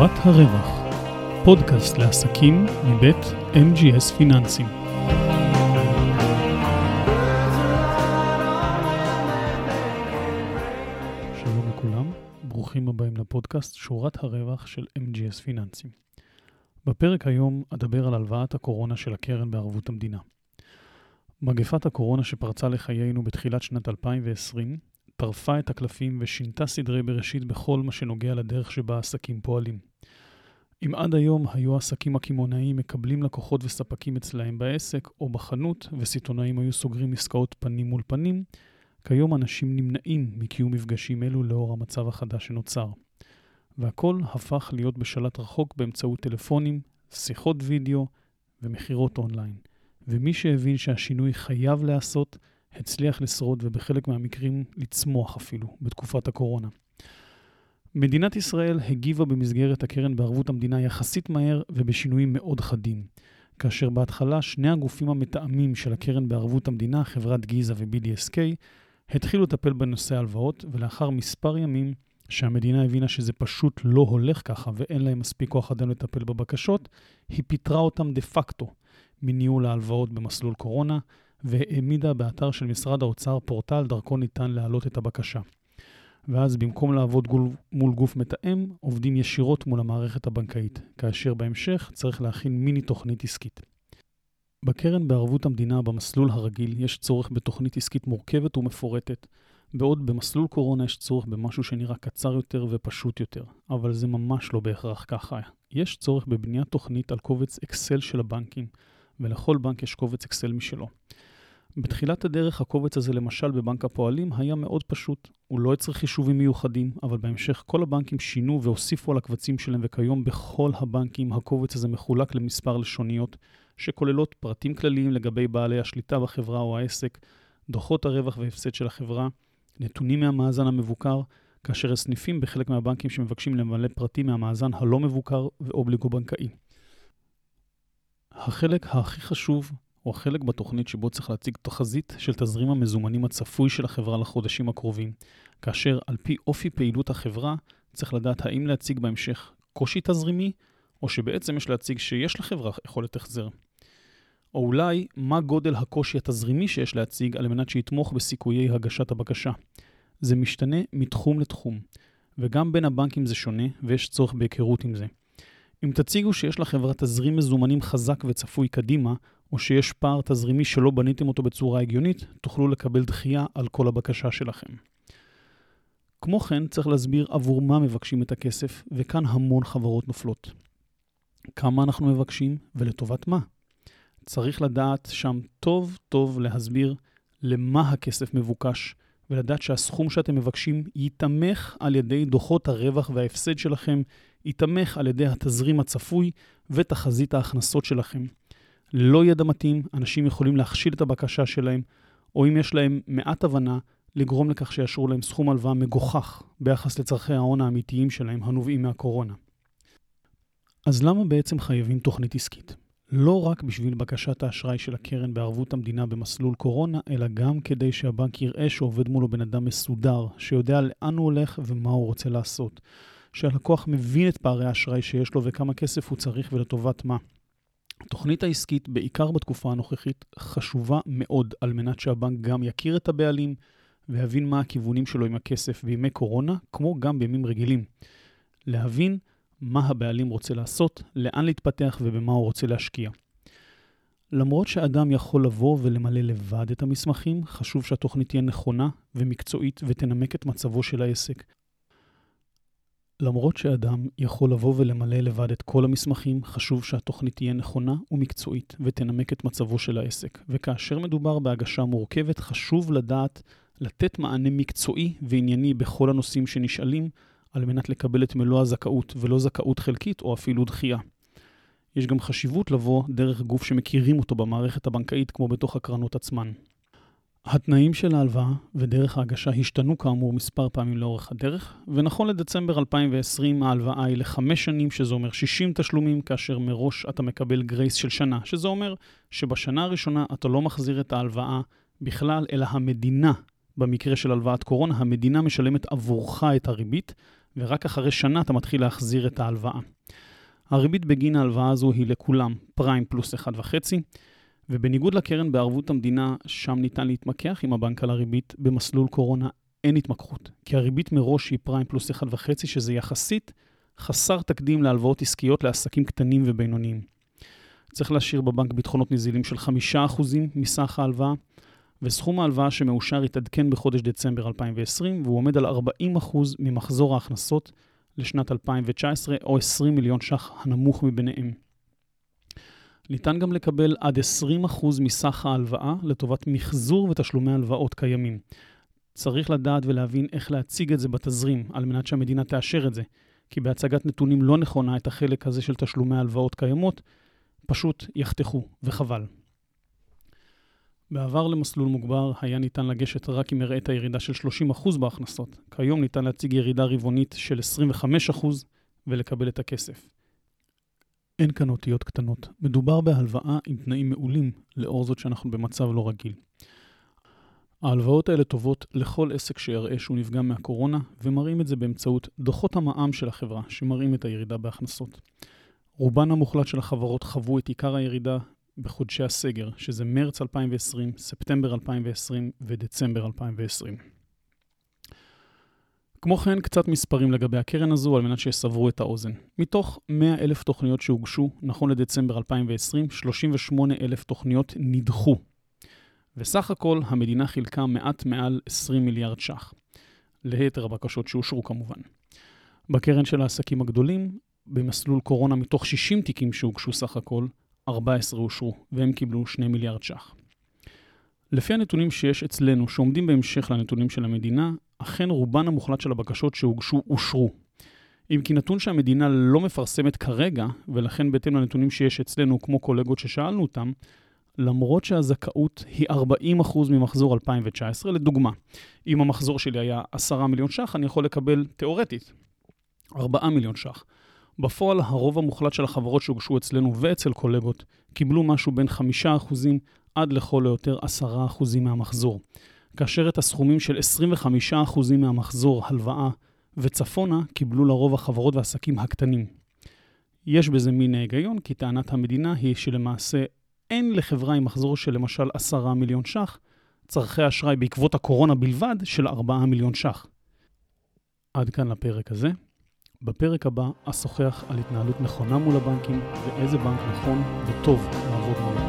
שורת הרווח, פודקאסט לעסקים מבית MGS פיננסים. שלום לכולם, ברוכים הבאים לפודקאסט שורת הרווח של MGS פיננסים. בפרק היום אדבר על הלוואת הקורונה של הקרן בערבות המדינה. מגפת הקורונה שפרצה לחיינו בתחילת שנת 2020 טרפה את הקלפים ושינתה סדרי בראשית בכל מה שנוגע לדרך שבה עסקים פועלים. אם עד היום היו העסקים הקמעונאיים מקבלים לקוחות וספקים אצלהם בעסק או בחנות, וסיטונאים היו סוגרים עסקאות פנים מול פנים, כיום אנשים נמנעים מקיום מפגשים אלו לאור המצב החדש שנוצר. והכל הפך להיות בשלט רחוק באמצעות טלפונים, שיחות וידאו ומכירות אונליין. ומי שהבין שהשינוי חייב להיעשות, הצליח לשרוד ובחלק מהמקרים לצמוח אפילו בתקופת הקורונה. מדינת ישראל הגיבה במסגרת הקרן בערבות המדינה יחסית מהר ובשינויים מאוד חדים. כאשר בהתחלה שני הגופים המתאמים של הקרן בערבות המדינה, חברת גיזה ו-BDSK, התחילו לטפל בנושא הלוואות, ולאחר מספר ימים שהמדינה הבינה שזה פשוט לא הולך ככה ואין להם מספיק כוח אדם לטפל בבקשות, היא פיטרה אותם דה פקטו מניהול ההלוואות במסלול קורונה, והעמידה באתר של משרד האוצר פורטל דרכו ניתן להעלות את הבקשה. ואז במקום לעבוד גול, מול גוף מתאם, עובדים ישירות מול המערכת הבנקאית, כאשר בהמשך צריך להכין מיני תוכנית עסקית. בקרן בערבות המדינה במסלול הרגיל יש צורך בתוכנית עסקית מורכבת ומפורטת, בעוד במסלול קורונה יש צורך במשהו שנראה קצר יותר ופשוט יותר, אבל זה ממש לא בהכרח ככה. יש צורך בבניית תוכנית על קובץ אקסל של הבנקים, ולכל בנק יש קובץ אקסל משלו. בתחילת הדרך הקובץ הזה למשל בבנק הפועלים היה מאוד פשוט. הוא לא הצריך חישובים מיוחדים, אבל בהמשך כל הבנקים שינו והוסיפו על הקבצים שלהם, וכיום בכל הבנקים הקובץ הזה מחולק למספר לשוניות, שכוללות פרטים כלליים לגבי בעלי השליטה בחברה או העסק, דוחות הרווח והפסד של החברה, נתונים מהמאזן המבוקר, כאשר הסניפים בחלק מהבנקים שמבקשים למלא פרטים מהמאזן הלא מבוקר ואובליגו בנקאי. החלק הכי חשוב הוא החלק בתוכנית שבו צריך להציג תחזית של תזרים המזומנים הצפוי של החברה לחודשים הקרובים, כאשר על פי אופי פעילות החברה צריך לדעת האם להציג בהמשך קושי תזרימי, או שבעצם יש להציג שיש לחברה יכולת החזר. או אולי מה גודל הקושי התזרימי שיש להציג על מנת שיתמוך בסיכויי הגשת הבקשה. זה משתנה מתחום לתחום, וגם בין הבנקים זה שונה ויש צורך בהיכרות עם זה. אם תציגו שיש לחברה תזרים מזומנים חזק וצפוי קדימה, או שיש פער תזרימי שלא בניתם אותו בצורה הגיונית, תוכלו לקבל דחייה על כל הבקשה שלכם. כמו כן, צריך להסביר עבור מה מבקשים את הכסף, וכאן המון חברות נופלות. כמה אנחנו מבקשים ולטובת מה. צריך לדעת שם טוב טוב להסביר למה הכסף מבוקש, ולדעת שהסכום שאתם מבקשים ייתמך על ידי דוחות הרווח וההפסד שלכם, ייתמך על ידי התזרים הצפוי ותחזית ההכנסות שלכם. ללא ידע מתאים, אנשים יכולים להכשיל את הבקשה שלהם, או אם יש להם מעט הבנה, לגרום לכך שיאשרו להם סכום הלוואה מגוחך ביחס לצורכי ההון האמיתיים שלהם הנובעים מהקורונה. אז למה בעצם חייבים תוכנית עסקית? לא רק בשביל בקשת האשראי של הקרן בערבות המדינה במסלול קורונה, אלא גם כדי שהבנק יראה שעובד מולו בן אדם מסודר, שיודע לאן הוא הולך ומה הוא רוצה לעשות. שהלקוח מבין את פערי האשראי שיש לו וכמה כסף הוא צריך ולטובת מה. התוכנית העסקית, בעיקר בתקופה הנוכחית, חשובה מאוד על מנת שהבנק גם יכיר את הבעלים ויבין מה הכיוונים שלו עם הכסף בימי קורונה, כמו גם בימים רגילים. להבין מה הבעלים רוצה לעשות, לאן להתפתח ובמה הוא רוצה להשקיע. למרות שאדם יכול לבוא ולמלא לבד את המסמכים, חשוב שהתוכנית תהיה נכונה ומקצועית ותנמק את מצבו של העסק. למרות שאדם יכול לבוא ולמלא לבד את כל המסמכים, חשוב שהתוכנית תהיה נכונה ומקצועית ותנמק את מצבו של העסק. וכאשר מדובר בהגשה מורכבת, חשוב לדעת לתת מענה מקצועי וענייני בכל הנושאים שנשאלים, על מנת לקבל את מלוא הזכאות ולא זכאות חלקית או אפילו דחייה. יש גם חשיבות לבוא דרך גוף שמכירים אותו במערכת הבנקאית כמו בתוך הקרנות עצמן. התנאים של ההלוואה ודרך ההגשה השתנו כאמור מספר פעמים לאורך הדרך, ונכון לדצמבר 2020 ההלוואה היא לחמש שנים, שזה אומר 60 תשלומים, כאשר מראש אתה מקבל גרייס של שנה, שזה אומר שבשנה הראשונה אתה לא מחזיר את ההלוואה בכלל, אלא המדינה, במקרה של הלוואת קורונה, המדינה משלמת עבורך את הריבית, ורק אחרי שנה אתה מתחיל להחזיר את ההלוואה. הריבית בגין ההלוואה הזו היא לכולם פריים פלוס 1.5, ובניגוד לקרן בערבות המדינה, שם ניתן להתמקח עם הבנק על הריבית, במסלול קורונה אין התמקחות, כי הריבית מראש היא פריים פלוס 1.5, שזה יחסית חסר תקדים להלוואות עסקיות לעסקים קטנים ובינוניים. צריך להשאיר בבנק ביטחונות נזילים של 5% מסך ההלוואה, וסכום ההלוואה שמאושר יתעדכן בחודש דצמבר 2020, והוא עומד על 40% ממחזור ההכנסות לשנת 2019, או 20 מיליון ש"ח הנמוך מביניהם. ניתן גם לקבל עד 20% מסך ההלוואה לטובת מחזור ותשלומי הלוואות קיימים. צריך לדעת ולהבין איך להציג את זה בתזרים, על מנת שהמדינה תאשר את זה, כי בהצגת נתונים לא נכונה את החלק הזה של תשלומי הלוואות קיימות, פשוט יחתכו, וחבל. בעבר למסלול מוגבר היה ניתן לגשת רק אם הראית ירידה של 30% בהכנסות. כיום ניתן להציג ירידה רבעונית של 25% ולקבל את הכסף. אין כאן אותיות קטנות. מדובר בהלוואה עם תנאים מעולים, לאור זאת שאנחנו במצב לא רגיל. ההלוואות האלה טובות לכל עסק שיראה שהוא נפגע מהקורונה, ומראים את זה באמצעות דוחות המע"מ של החברה, שמראים את הירידה בהכנסות. רובן המוחלט של החברות חוו את עיקר הירידה בחודשי הסגר, שזה מרץ 2020, ספטמבר 2020 ודצמבר 2020. כמו כן, קצת מספרים לגבי הקרן הזו על מנת שיסברו את האוזן. מתוך 100 אלף תוכניות שהוגשו, נכון לדצמבר 2020, 38 אלף תוכניות נדחו. וסך הכל המדינה חילקה מעט מעל 20 מיליארד ש"ח. ליתר הבקשות שאושרו כמובן. בקרן של העסקים הגדולים, במסלול קורונה מתוך 60 תיקים שהוגשו סך הכל, 14 אושרו, והם קיבלו 2 מיליארד ש"ח. לפי הנתונים שיש אצלנו, שעומדים בהמשך לנתונים של המדינה, אכן רובן המוחלט של הבקשות שהוגשו אושרו. אם כי נתון שהמדינה לא מפרסמת כרגע, ולכן בהתאם לנתונים שיש אצלנו, כמו קולגות ששאלנו אותם, למרות שהזכאות היא 40% ממחזור 2019, לדוגמה, אם המחזור שלי היה 10 מיליון ש"ח, אני יכול לקבל, תאורטית, 4 מיליון ש"ח. בפועל, הרוב המוחלט של החברות שהוגשו אצלנו ואצל קולגות קיבלו משהו בין 5% עד לכל היותר 10% מהמחזור. כאשר את הסכומים של 25% מהמחזור, הלוואה וצפונה, קיבלו לרוב החברות והעסקים הקטנים. יש בזה מין ההיגיון, כי טענת המדינה היא שלמעשה אין לחברה עם מחזור של למשל 10 מיליון ש"ח, צרכי אשראי בעקבות הקורונה בלבד של 4 מיליון ש"ח. עד כאן לפרק הזה. בפרק הבא אשוחח על התנהלות נכונה מול הבנקים ואיזה בנק נכון וטוב לעבוד מולו.